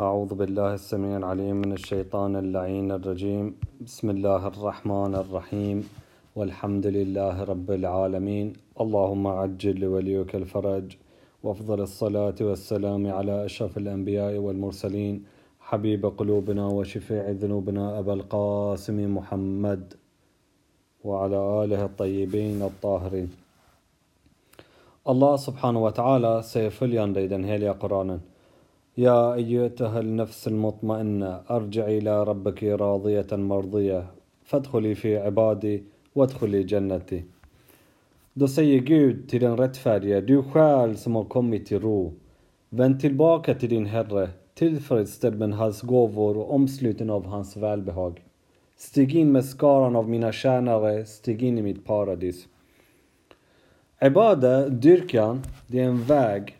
أعوذ بالله السميع العليم من الشيطان اللعين الرجيم. بسم الله الرحمن الرحيم. والحمد لله رب العالمين. اللهم عجل لوليك الفرج وافضل الصلاة والسلام على أشرف الأنبياء والمرسلين. حبيب قلوبنا وشفيع ذنوبنا أبا القاسم محمد وعلى آله الطيبين الطاهرين. الله سبحانه وتعالى سيفليان ديدن هيليا قرانا يا أيتها النفس المطمئنة ارجعي إلى ربك راضية مرضية فادخلي في عبادي وادخلي جنتي Då säger Gud till den rättfärdige, du själ som har kommit till ro. Vänd tillbaka till din Herre, tillfredsställd med hans gåvor och omsluten av hans välbehag. Stig in med skaran av mina tjänare, stig in i mitt paradis. Ibada, dyrkan, det är en väg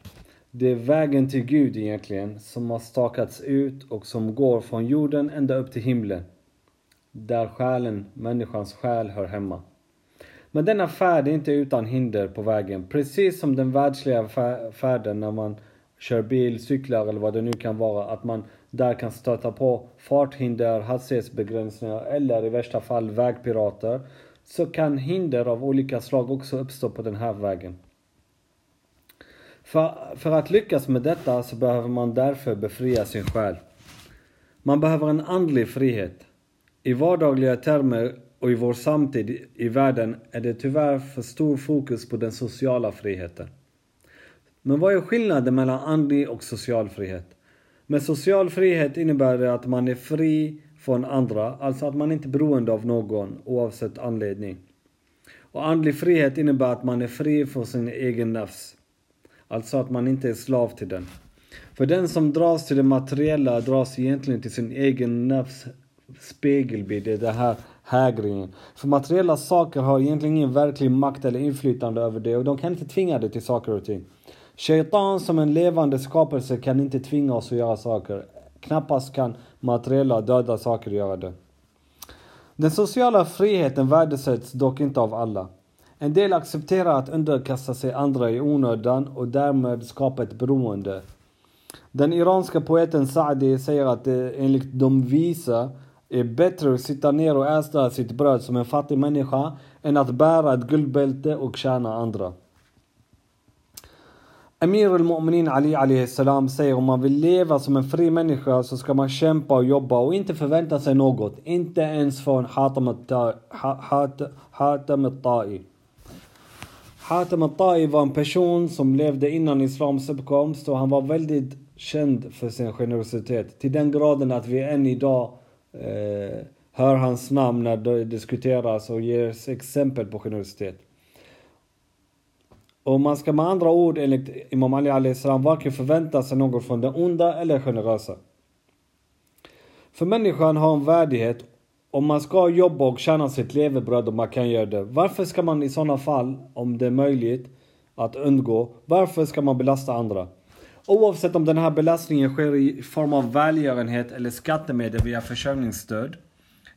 det är vägen till Gud egentligen som har stakats ut och som går från jorden ända upp till himlen. Där själen, människans själ, hör hemma. Men denna färd är inte utan hinder på vägen. Precis som den världsliga färden när man kör bil, cyklar eller vad det nu kan vara. Att man där kan stöta på farthinder, hastighetsbegränsningar eller i värsta fall vägpirater. Så kan hinder av olika slag också uppstå på den här vägen. För, för att lyckas med detta så behöver man därför befria sin själ. Man behöver en andlig frihet. I vardagliga termer och i vår samtid i världen är det tyvärr för stor fokus på den sociala friheten. Men vad är skillnaden mellan andlig och social frihet? Med social frihet innebär det att man är fri från andra, alltså att man inte är beroende av någon oavsett anledning. Och andlig frihet innebär att man är fri från sin egen nafs. Alltså att man inte är slav till den. För den som dras till det materiella dras egentligen till sin egen nafs spegelbild, det är det här hägringen. För materiella saker har egentligen ingen verklig makt eller inflytande över det och de kan inte tvinga dig till saker och ting. Shaitan som en levande skapelse kan inte tvinga oss att göra saker. Knappast kan materiella döda saker göra det. Den sociala friheten värdesätts dock inte av alla. En del accepterar att underkasta sig andra i onödan och därmed skapa ett beroende. Den iranska poeten Saadi säger att det enligt de visa är bättre att sitta ner och äta sitt bröd som en fattig människa än att bära ett guldbälte och tjäna andra. Amir al-Mu'minin Ali alayhi salam säger om man vill leva som en fri människa så ska man kämpa och jobba och inte förvänta sig något. Inte ens från Hatam al-Ta'i. Hatem al-Tai var en person som levde innan islams uppkomst och han var väldigt känd för sin generositet. Till den graden att vi än idag eh, hör hans namn när det diskuteras och ges exempel på generositet. Och man ska med andra ord enligt Imam Ali Ali Islam varken förvänta sig något från den onda eller generösa. För människan har en värdighet om man ska jobba och tjäna sitt levebröd och man kan göra det, varför ska man i sådana fall, om det är möjligt att undgå, varför ska man belasta andra? Oavsett om den här belastningen sker i form av välgörenhet eller skattemedel via försörjningsstöd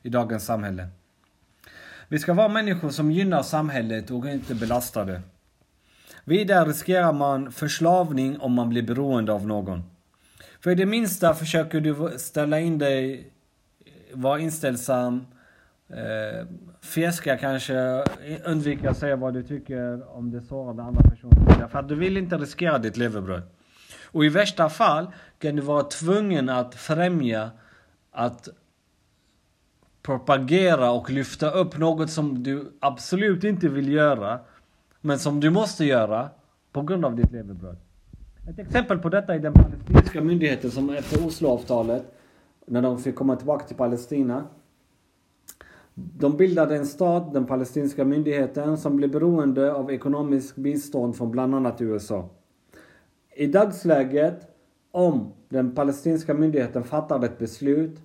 i dagens samhälle. Vi ska vara människor som gynnar samhället och inte belastar det. Vidare riskerar man förslavning om man blir beroende av någon. För i det minsta försöker du ställa in dig var inställsam. Eh, fjäska kanske, undvika att säga vad du tycker om det sårar den andra personen. För att du vill inte riskera ditt levebröd. Och i värsta fall kan du vara tvungen att främja att propagera och lyfta upp något som du absolut inte vill göra. Men som du måste göra på grund av ditt levebröd. Ett exempel på detta är den palestinska myndigheten som efter Osloavtalet när de fick komma tillbaka till Palestina. De bildade en stat, den palestinska myndigheten, som blev beroende av ekonomisk bistånd från bland annat USA. I dagsläget, om den palestinska myndigheten fattar ett beslut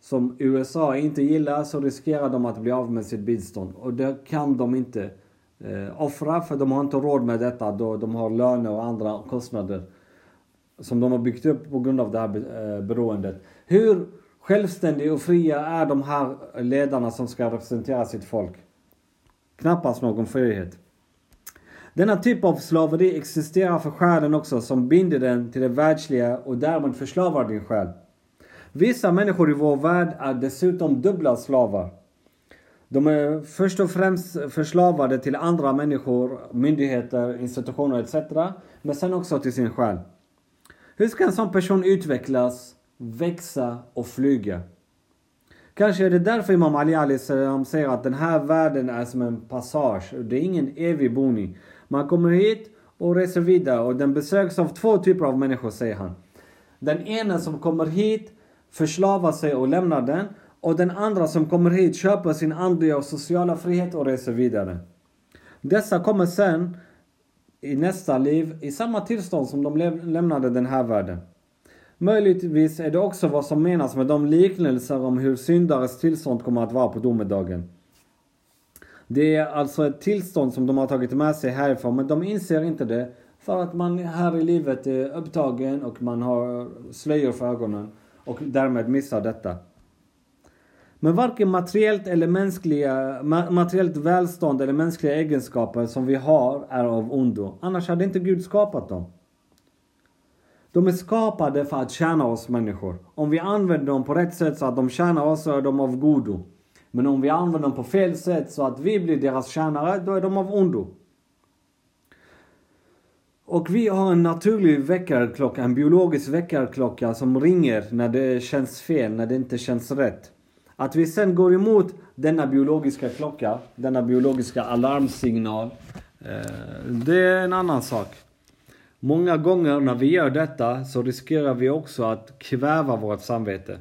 som USA inte gillar så riskerar de att bli av med sitt bistånd. Och det kan de inte eh, offra för de har inte råd med detta då de har löner och andra kostnader som de har byggt upp på grund av det här eh, beroendet. Hur självständiga och fria är de här ledarna som ska representera sitt folk? Knappast någon frihet. Denna typ av slaveri existerar för själen också som binder den till det världsliga och därmed förslavar din själ. Vissa människor i vår värld är dessutom dubbla slavar. De är först och främst förslavade till andra människor, myndigheter, institutioner etc. Men sen också till sin själ. Hur ska en sån person utvecklas, växa och flyga? Kanske är det därför Imam Ali Ali säger att den här världen är som en passage. Det är ingen evig boning. Man kommer hit och reser vidare och den besöks av två typer av människor, säger han. Den ena som kommer hit förslavar sig och lämnar den. Och den andra som kommer hit köper sin andliga och sociala frihet och reser vidare. Dessa kommer sen i nästa liv i samma tillstånd som de lämnade den här världen. Möjligtvis är det också vad som menas med de liknelser om hur syndares tillstånd kommer att vara på domedagen. Det är alltså ett tillstånd som de har tagit med sig härifrån men de inser inte det för att man här i livet är upptagen och man har slöjor för ögonen och därmed missar detta. Men varken materiellt eller mänskliga, materiellt välstånd eller mänskliga egenskaper som vi har är av ondo. Annars hade inte Gud skapat dem. De är skapade för att tjäna oss människor. Om vi använder dem på rätt sätt så att de tjänar oss så är de av godo. Men om vi använder dem på fel sätt så att vi blir deras tjänare, då är de av ondo. Och vi har en naturlig väckarklocka, en biologisk väckarklocka som ringer när det känns fel, när det inte känns rätt. Att vi sen går emot denna biologiska klocka, denna biologiska alarmsignal, eh, det är en annan sak. Många gånger när vi gör detta så riskerar vi också att kväva vårt samvete.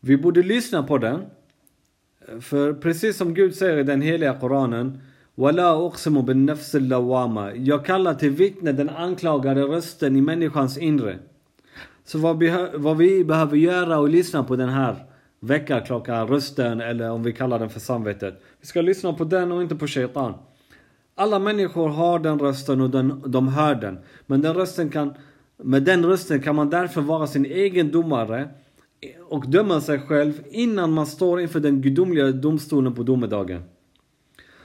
Vi borde lyssna på den. För precis som Gud säger i den heliga Koranen Wala uqsimu bin lawama. Jag kallar till vittne den anklagade rösten i människans inre. Så vad, vad vi behöver göra och lyssna på den här väckarklockan, rösten eller om vi kallar den för samvetet. Vi ska lyssna på den och inte på shaitan. Alla människor har den rösten och den, de hör den. Men den rösten kan, med den rösten kan man därför vara sin egen domare och döma sig själv innan man står inför den gudomliga domstolen på domedagen.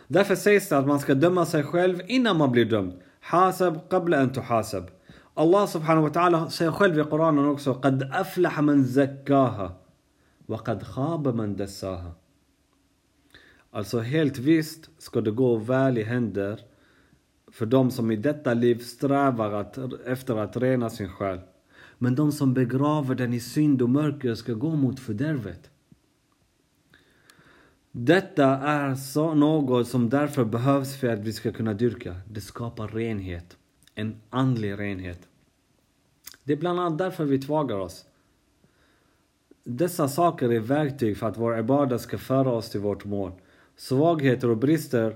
Därför sägs det att man ska döma sig själv innan man blir dömd. Hasab qabla an tuhasab. Allah subhanahu wa ta'ala säger själv i Koranen också قد أفلح من زكاها وقد خاب من دساها. Alltså helt visst ska det gå väl i händer för de som i detta liv strävar att, efter att rena sin själ. Men de som begraver den i synd och mörker ska gå mot fördärvet. Detta är så något som därför behövs för att vi ska kunna dyrka. Det skapar renhet. En andlig renhet. Det är bland annat därför vi tvagar oss. Dessa saker är verktyg för att vår ibada ska föra oss till vårt mål. Svagheter och brister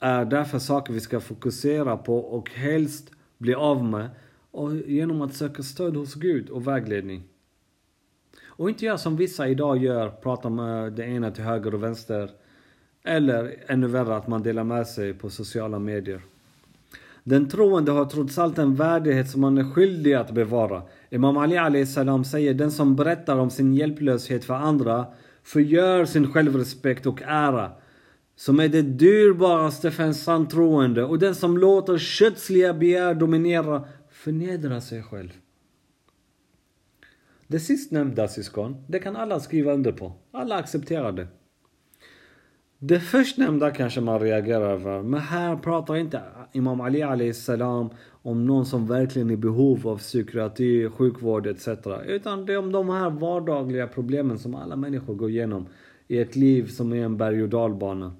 är därför saker vi ska fokusera på och helst bli av med och genom att söka stöd hos Gud och vägledning. Och inte göra som vissa idag gör, prata med det ena till höger och vänster. Eller ännu värre att man delar med sig på sociala medier. Den troende har trots allt en värdighet som man är skyldig att bevara. Imam Ali salam säger den som berättar om sin hjälplöshet för andra förgör sin självrespekt och ära som är det dyrbaraste för en sann troende och den som låter kötsliga begär dominera förnedrar sig själv. Det sistnämnda syskon, det kan alla skriva under på. Alla accepterar det. Det förstnämnda kanske man reagerar över, men här pratar inte Imam Ali Ali salam om någon som verkligen är i behov av psykiatri, sjukvård etc. Utan det är om de här vardagliga problemen som alla människor går igenom i ett liv som är en berg och dalbana.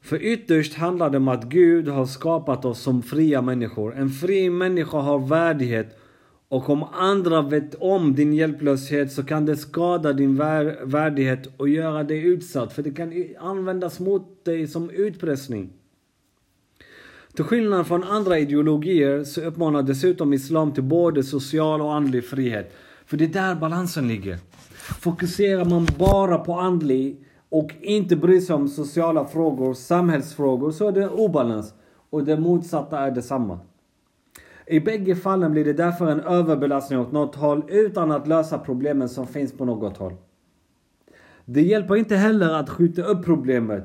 För ytterst handlar det om att Gud har skapat oss som fria människor. En fri människa har värdighet och om andra vet om din hjälplöshet så kan det skada din värdighet och göra dig utsatt. För det kan användas mot dig som utpressning. Till skillnad från andra ideologier så uppmanar dessutom Islam till både social och andlig frihet. För det är där balansen ligger. Fokuserar man bara på andlig och inte bryr sig om sociala frågor, samhällsfrågor, så är det obalans. Och det motsatta är detsamma. I bägge fallen blir det därför en överbelastning åt något håll utan att lösa problemen som finns på något håll. Det hjälper inte heller att skjuta upp problemet.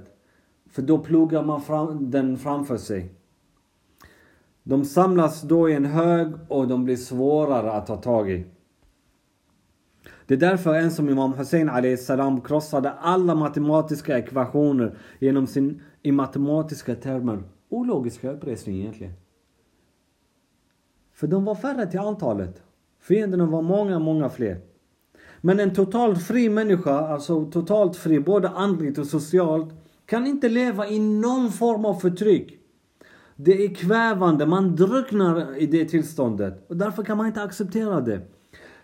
För då plogar man fram, den framför sig. De samlas då i en hög och de blir svårare att ta tag i. Det är därför en som Imam Hussein salam krossade alla matematiska ekvationer genom sin, i matematiska termer, ologiska uppresning egentligen. För de var färre till antalet. Fienderna var många, många fler. Men en totalt fri människa, alltså totalt fri både andligt och socialt, kan inte leva i någon form av förtryck. Det är kvävande, man drunknar i det tillståndet. Och därför kan man inte acceptera det.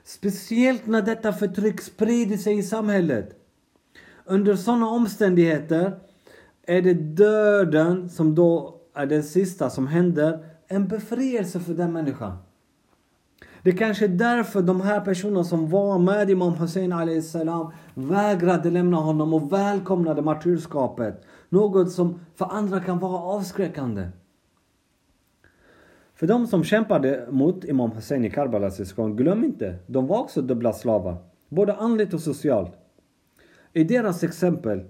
Speciellt när detta förtryck sprider sig i samhället. Under sådana omständigheter är det döden som då är det sista som händer en befrielse för den människan. Det är kanske är därför de här personerna som var med Imam Hussein salam vägrade lämna honom och välkomnade martyrskapet. Något som för andra kan vara avskräckande. För de som kämpade mot Imam Hussein i Karbala syskon, glöm inte, de var också dubbla slavar. Både andligt och socialt. I deras exempel,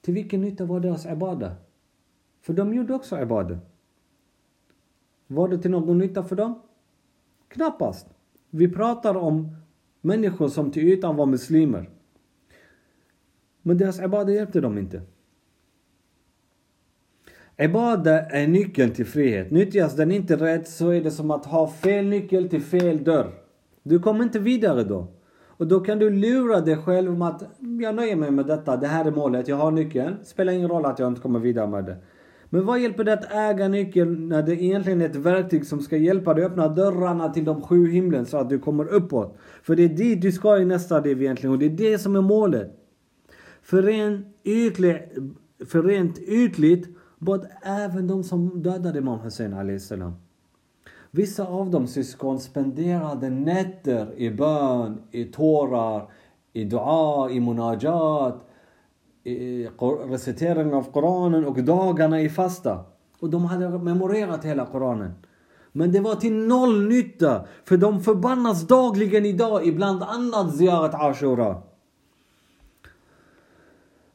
till vilken nytta var deras ibada? För de gjorde också ibada. Var det till någon nytta för dem? Knappast. Vi pratar om människor som till ytan var muslimer. Men deras ibada hjälpte dem inte. Ibada är nyckeln till frihet. Nyttjas den inte rätt så är det som att ha fel nyckel till fel dörr. Du kommer inte vidare då. Och då kan du lura dig själv om att jag nöjer mig med detta, det här är målet, jag har nyckeln. Spelar ingen roll att jag inte kommer vidare med det. Men vad hjälper det att äga nyckeln när det egentligen är ett verktyg som ska hjälpa dig öppna dörrarna till de sju himlen så att du kommer uppåt? För det är dit du ska i nästa liv egentligen och det är det som är målet. För, ren ytlig, för rent ytligt både även de som dödade Imam Hussein salam. Vissa av dem syskon spenderade nätter i bön, i tårar, i dua, i munajat, recitering av Koranen och dagarna i fasta. Och de hade memorerat hela Koranen. Men det var till noll nytta, för de förbannas dagligen idag i bland annat Ziyarat Ashura.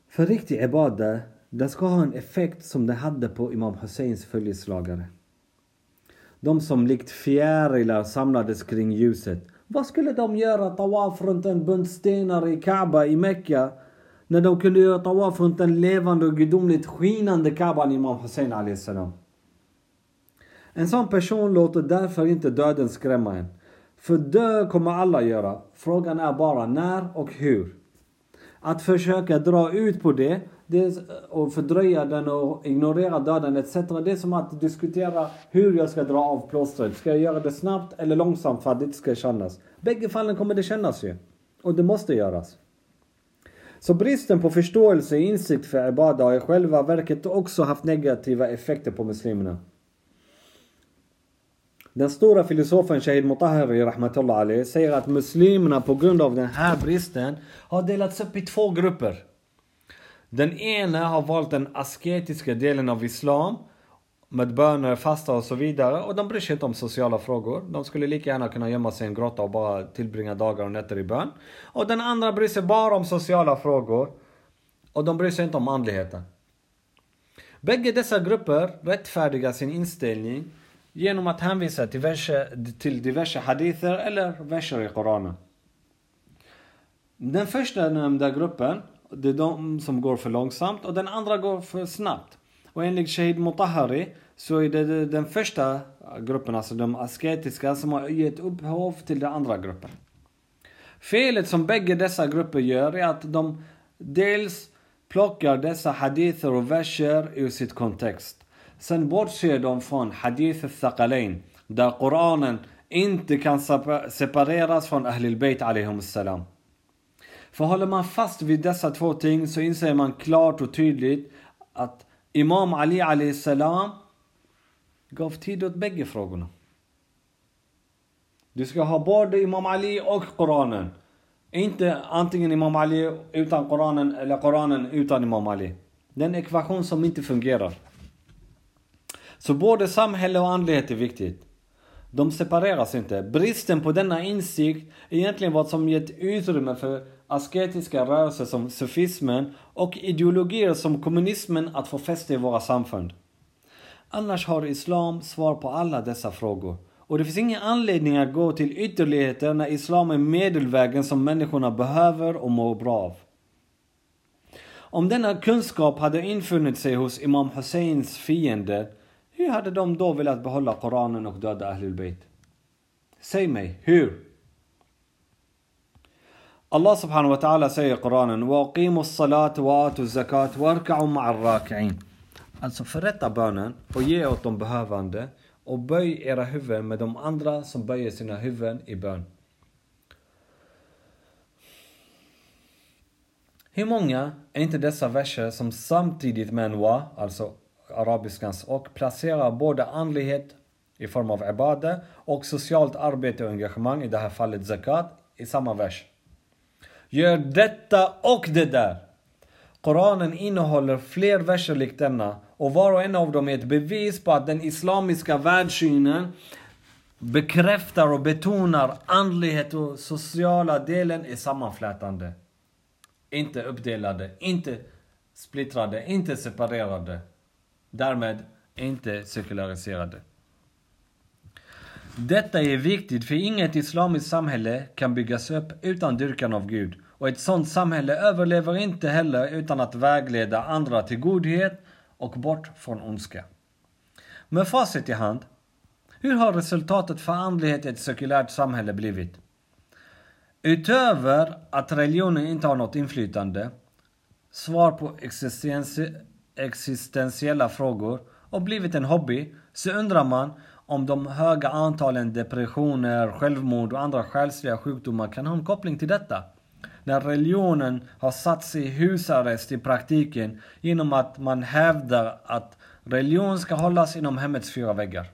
För riktig ibada det ska ha en effekt som det hade på Imam Husseins följeslagare. De som likt fjärilar samlades kring ljuset. Vad skulle de göra tawaf runt en bunt stenar i Kaaba i Mekka när de kunde göra tawaf runt den levande och gudomligt skinande Kaban Imam Hussein salam. En sån person låter därför inte döden skrämma en. För dö kommer alla göra. Frågan är bara när och hur. Att försöka dra ut på det det och fördröja den och ignorera döden etc. Det är som att diskutera hur jag ska dra av plåstret. Ska jag göra det snabbt eller långsamt för att det inte ska kännas? Bägge fallen kommer det kännas ju. Och det måste göras. Så bristen på förståelse och insikt för Ibada har i själva verket också haft negativa effekter på muslimerna. Den stora filosofen Shahid Mutahari rahmatullah Ali säger att muslimerna på grund av den här bristen har delats upp i två grupper. Den ena har valt den asketiska delen av Islam med böner, fasta och så vidare. Och de bryr sig inte om sociala frågor. De skulle lika gärna kunna gömma sig i en grotta och bara tillbringa dagar och nätter i bön. Och den andra bryr sig bara om sociala frågor. Och de bryr sig inte om andligheten. Bägge dessa grupper rättfärdigar sin inställning genom att hänvisa till, diverse, till diverse hadither eller verser i Koranen. Den första nämnda gruppen, det är de som går för långsamt och den andra går för snabbt. Och enligt Shahid Mutahari så är det den första gruppen, alltså de asketiska, som har gett upphov till den andra gruppen. Felet som bägge dessa grupper gör är att de dels plockar dessa hadither och verser ur sitt kontext. Sen bortser de från hadith al-thaqalain, där Koranen inte kan separeras från Ahlul Bayt salam. För håller man fast vid dessa två ting så inser man klart och tydligt att Imam Ali salam gav tid åt bägge frågorna. Du ska ha både Imam Ali och Koranen. Inte antingen Imam Ali utan Koranen eller Koranen utan Imam Ali. Det är en ekvation som inte fungerar. Så både samhälle och andlighet är viktigt. De separeras inte. Bristen på denna insikt är egentligen vad som gett utrymme för asketiska rörelser som sufismen och ideologier som kommunismen att få fäste i våra samfund. Annars har islam svar på alla dessa frågor. Och det finns ingen anledning att gå till ytterligheter när islam är medelvägen som människorna behöver och mår bra av. Om denna kunskap hade infunnit sig hos Imam Husseins fiender, hur hade de då velat behålla Koranen och döda Ahlul Bayt? Säg mig, hur? Allah subhanahu wa ta'ala säger i Koranen وَاقِيمُوا الصَّلَاةِ وَآتُوا الزَّكَاةِ وَارْكَعُوا مَعَ الرَّاكِعِينَ Alltså förrätta bönen och ge åt de behövande och böj era huvuden med de andra som böjer sina huvuden i bön. Hur många är inte dessa verser som samtidigt med en wa, alltså arabiskans och, placerar både andlighet i form av ibade och socialt arbete och engagemang, i det här fallet zakat, i samma vers. Gör detta och det där. Koranen innehåller fler verser likt denna och var och en av dem är ett bevis på att den islamiska världssynen bekräftar och betonar andlighet och sociala delen är sammanflätande. Inte uppdelade, inte splittrade, inte separerade. Därmed inte sekulariserade. Detta är viktigt för inget islamiskt samhälle kan byggas upp utan dyrkan av Gud. Och ett sådant samhälle överlever inte heller utan att vägleda andra till godhet och bort från ondska. Med facit i hand, hur har resultatet för andlighet i ett sekulärt samhälle blivit? Utöver att religionen inte har något inflytande, svar på existentiella frågor och blivit en hobby, så undrar man om de höga antalen depressioner, självmord och andra själsliga sjukdomar kan ha en koppling till detta När religionen har satt sig i husarrest i praktiken genom att man hävdar att religion ska hållas inom hemmets fyra väggar.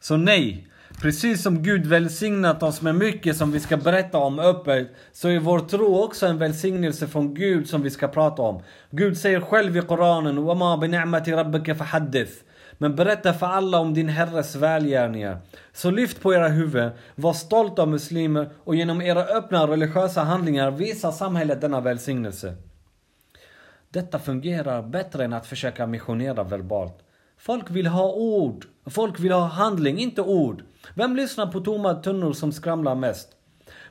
Så nej, precis som Gud välsignat oss med mycket som vi ska berätta om öppet, så är vår tro också en välsignelse från Gud som vi ska prata om. Gud säger själv i Koranen, وَمَا بِنِعْمَةِ رَبِّكَ فَحَدِّث men berätta för alla om din Herres välgärningar. Så lyft på era huvuden, var stolta muslimer och genom era öppna religiösa handlingar visa samhället denna välsignelse. Detta fungerar bättre än att försöka missionera verbalt. Folk vill ha ord. Folk vill ha handling, inte ord. Vem lyssnar på tomma tunnor som skramlar mest?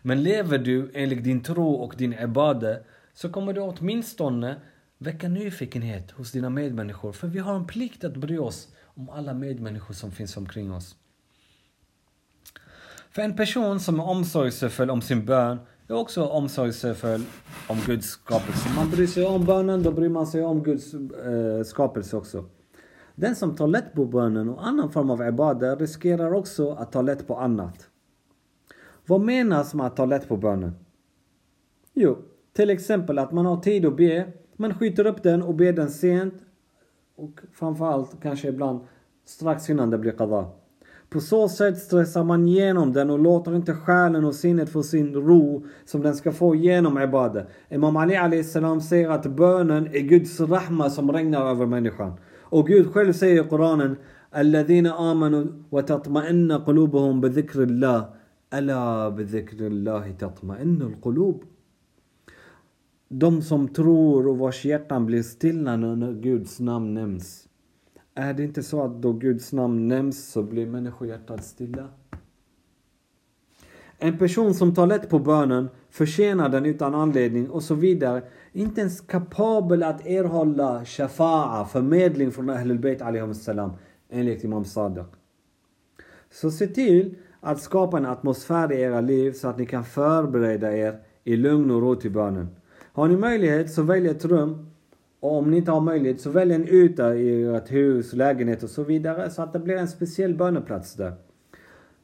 Men lever du enligt din tro och din ebade så kommer du åtminstone väcka nyfikenhet hos dina medmänniskor. För vi har en plikt att bry oss om alla medmänniskor som finns omkring oss. För en person som är omsorgsfull om sin bön är också omsorgsfull om Guds skapelse. Man bryr sig om bönen, då bryr man sig om Guds eh, skapelse också. Den som tar lätt på bönen och annan form av ibada riskerar också att ta lätt på annat. Vad menas med att ta lätt på bönen? Jo, till exempel att man har tid att be, men skjuter upp den och ber den sent och framförallt kanske ibland strax innan det blir qada. På så sätt stressar man igenom den och låter inte själen och sinnet få sin ro som den ska få genom ibadah. Imam Ali salam säger att bönen är Guds rahma som regnar över människan. Och Gud själv säger i Koranen الذين آمنوا وتطمئن قلوبهم بذكر الله ألا بذكر الله تطمئن القلوب de som tror och vars hjärtan blir stilla när Guds namn nämns. Är det inte så att då Guds namn nämns så blir människohjärtat stilla? En person som tar lätt på bönen, förtjänar den utan anledning och så vidare, inte ens kapabel att erhålla shafa'a, förmedling från Ahlul Bayt salam, enligt Imam Sadiq. Så se till att skapa en atmosfär i era liv så att ni kan förbereda er i lugn och ro till bönen. Har ni möjlighet så välj ett rum. Och om ni inte har möjlighet så välj en yta i ert hus, lägenhet och så vidare så att det blir en speciell böneplats där.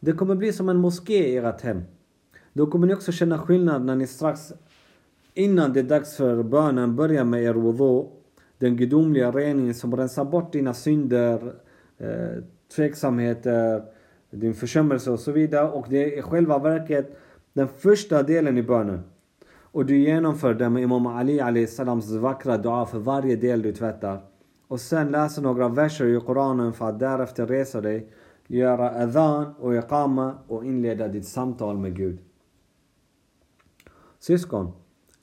Det kommer bli som en moské i ert hem. Då kommer ni också känna skillnad när ni strax innan det är dags för bönen börjar med er wudu. Den gudomliga reningen som rensar bort dina synder, eh, tveksamheter, din försummelse och så vidare. Och det är i själva verket den första delen i bönen. Och du genomför det med Imam Ali Ali salams vackra dua för varje del du tvättar. Och sen läser några verser i Koranen för att därefter resa dig, göra adhan och iqama och inleda ditt samtal med Gud. Syskon,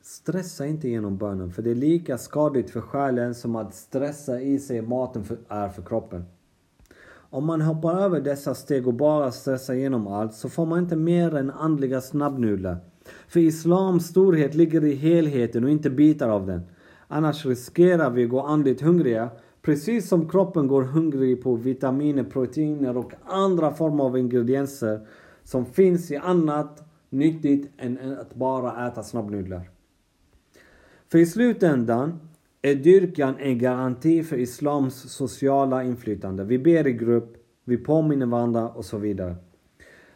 stressa inte genom bönen för det är lika skadligt för själen som att stressa i sig maten för, är för kroppen. Om man hoppar över dessa steg och bara stressar igenom allt så får man inte mer än andliga snabbnudlar. För Islams storhet ligger i helheten och inte bitar av den. Annars riskerar vi att gå andligt hungriga Precis som kroppen går hungrig på vitaminer, proteiner och andra former av ingredienser som finns i annat nyttigt än att bara äta snabbnudlar. För i slutändan är dyrkan en garanti för Islams sociala inflytande. Vi ber i grupp, vi påminner varandra och så vidare.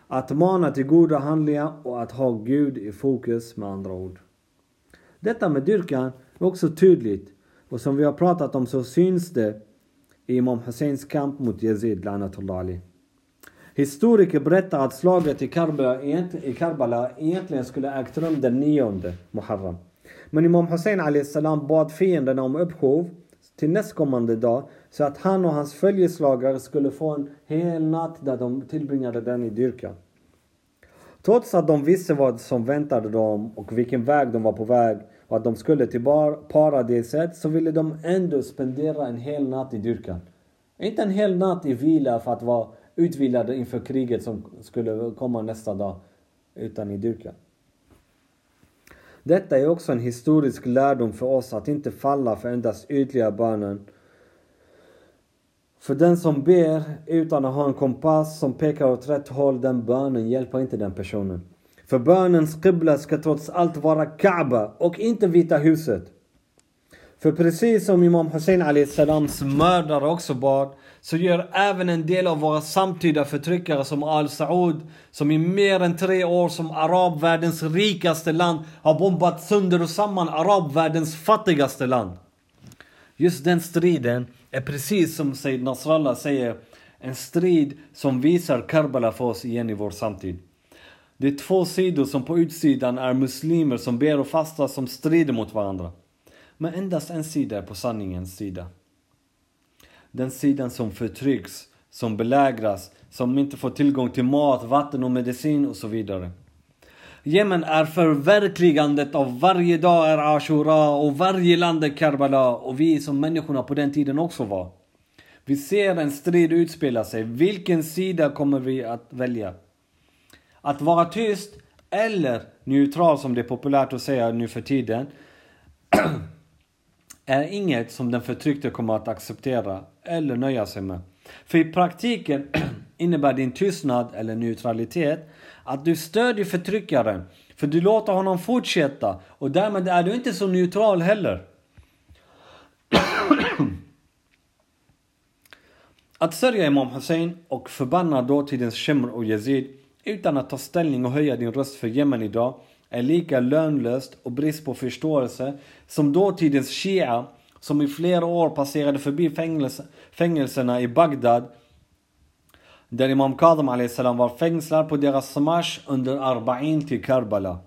Att mana till goda handlingar och att ha Gud i fokus med andra ord. Detta med dyrkan är också tydligt och som vi har pratat om så syns det i Imam Husseins kamp mot Yazid, lanatullah Ali. Historiker berättar att slaget i Karbala, i Karbala egentligen skulle ägt rum den nionde Muharram. Men Imam Hussein salam bad fienderna om uppskov till nästkommande dag så att han och hans följeslagare skulle få en hel natt där de tillbringade den i dyrkan. Trots att de visste vad som väntade dem och vilken väg de var på väg och att de skulle till paradiset så ville de ändå spendera en hel natt i dyrkan. Inte en hel natt i vila för att vara utvilade inför kriget som skulle komma nästa dag, utan i dyrkan. Detta är också en historisk lärdom för oss att inte falla för endast ytliga bönen. För den som ber utan att ha en kompass som pekar åt rätt håll, den bönen hjälper inte den personen. För bönens qibla ska trots allt vara Kaaba och inte Vita huset. För precis som Imam Hussein salams mördare också bad, så gör även en del av våra samtida förtryckare som Al Saud, som i mer än tre år som arabvärldens rikaste land har bombat sönder och samman arabvärldens fattigaste land. Just den striden är precis som Said Nasrallah säger, en strid som visar Karbala för oss igen i vår samtid. Det är två sidor som på utsidan är muslimer som ber och fastar som strider mot varandra. Men endast en sida är på sanningens sida. Den sidan som förtrycks, som belägras, som inte får tillgång till mat, vatten och medicin och så vidare. Jemen är förverkligandet av varje dag är Ashura och varje land är Karbala och vi som människorna på den tiden också var. Vi ser en strid utspela sig. Vilken sida kommer vi att välja? Att vara tyst eller neutral som det är populärt att säga nu för tiden är inget som den förtryckte kommer att acceptera eller nöja sig med. För i praktiken innebär din tystnad eller neutralitet att du stödjer förtryckaren. För du låter honom fortsätta och därmed är du inte så neutral heller. att sörja Imam Hussein och förbanna dåtidens Shemr och Yazid utan att ta ställning och höja din röst för Jemen idag är lika lönlöst och brist på förståelse som dåtidens Shia som i flera år passerade förbi fängelse, fängelserna i Bagdad där Imam Kadam salam var fängslad på deras smash under Arba'in till Karbala.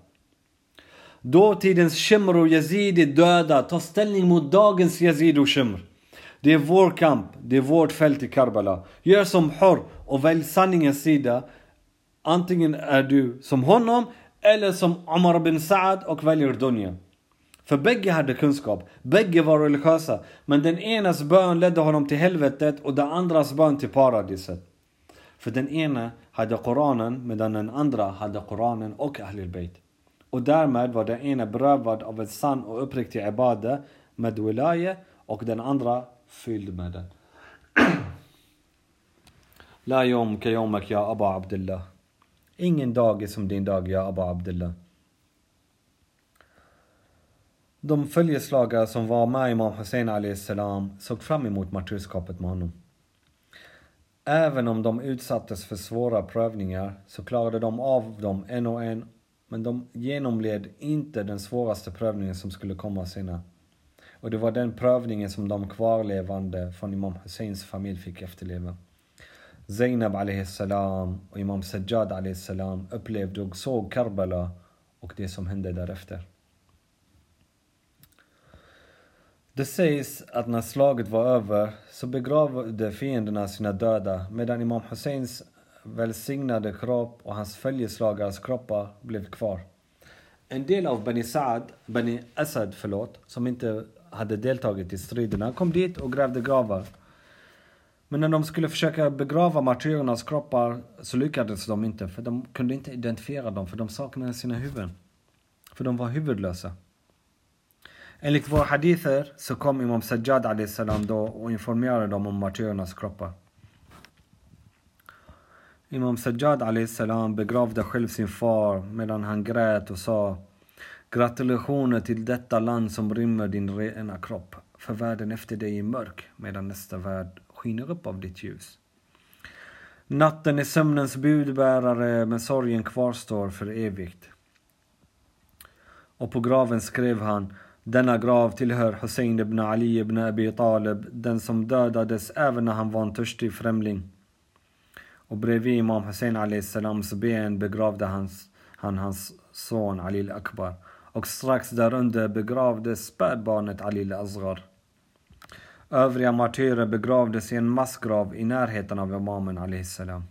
Dåtidens Shimr och Yazid är döda. Ta ställning mot dagens Yazid och Shimr. Det är vår kamp, det är vårt fält i Karbala. Gör som Hor och välj sanningens sida Antingen är du som honom eller som Omar bin Saad och väljer Dunja. För bägge hade kunskap, bägge var religiösa. Men den enas bön ledde honom till helvetet och den andras bön till paradiset. För den ena hade Koranen medan den andra hade Koranen och Ahlul Bayt. Och därmed var den ena berövad av en sann och uppriktig ibada med wilaye och den andra fylld med den. La yom ka yomak ya Aba Abdullah. Ingen dag är som din dag, ya Abba Abdullah. De följeslagare som var med Imam Hussein salam såg fram emot martyrskapet med honom. Även om de utsattes för svåra prövningar så klarade de av dem en och en men de genomled inte den svåraste prövningen som skulle komma senare. Och det var den prövningen som de kvarlevande från Imam Husseins familj fick efterleva. Zainab salam och Imam Sajjad salam upplevde och såg Karbala och det som hände därefter. Det sägs att när slaget var över så begravde fienderna sina döda medan Imam Husseins välsignade kropp och hans följeslagares kroppar blev kvar. en del av Bani Saad, Bani Asad förlåt, som inte hade deltagit i striderna, kom dit och grävde gravar. Men när de skulle försöka begrava martyrernas kroppar så lyckades de inte, för de kunde inte identifiera dem, för de saknade sina huvuden. För de var huvudlösa. Enligt våra hadither så kom Imam Sajjad salam då och informerade dem om martyrernas kroppar. Imam Sajjad salam begravde själv sin far medan han grät och sa Gratulationer till detta land som rymmer din rena kropp. För världen efter dig är mörk medan nästa värld skiner upp av ditt ljus. Natten är sömnens budbärare men sorgen kvarstår för evigt. Och på graven skrev han denna grav tillhör Hussein ibn Ali ibn Abi Talib, den som dödades även när han var en törstig främling. Och bredvid Imam Hussein salams ben begravde hans, han hans son Ali al-Akbar. Och strax därunder begravdes spädbarnet Ali al-Azghar. Övriga martyrer begravdes i en massgrav i närheten av Imamen salam.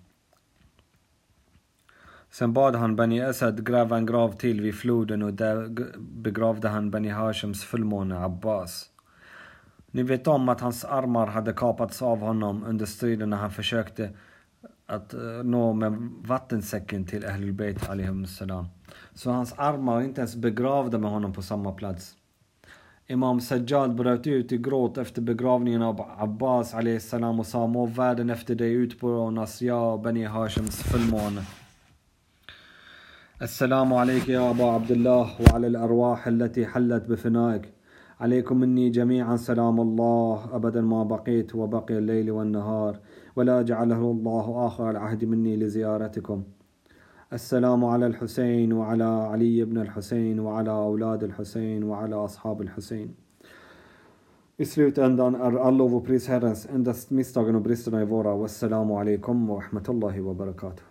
Sen bad han Bani Asad gräva en grav till vid floden och där begravde han Bani Hashems fullmåne Abbas. Ni vet om att hans armar hade kapats av honom under striden när han försökte att eh, nå med vattensäcken till Ahlul Bayt salam. Så hans armar var inte ens begravda med honom på samma plats. Imam Sajjad bröt ut i gråt efter begravningen av Abbas salam och sa må världen efter dig utplånas, jag och Bani Hashems fullmåne. السلام عليك يا أبا عبد الله وعلى الأرواح التي حلت بفنائك عليكم مني جميعا سلام الله أبدا ما بقيت وبقي الليل والنهار ولا جعله الله آخر العهد مني لزيارتكم السلام على الحسين وعلى علي بن الحسين وعلى أولاد الحسين وعلى أصحاب الحسين I slutändan är all lov och pris Herrens, endast misstagen och bristerna i våra. Wassalamu alaikum wa rahmatullahi wa barakatuh.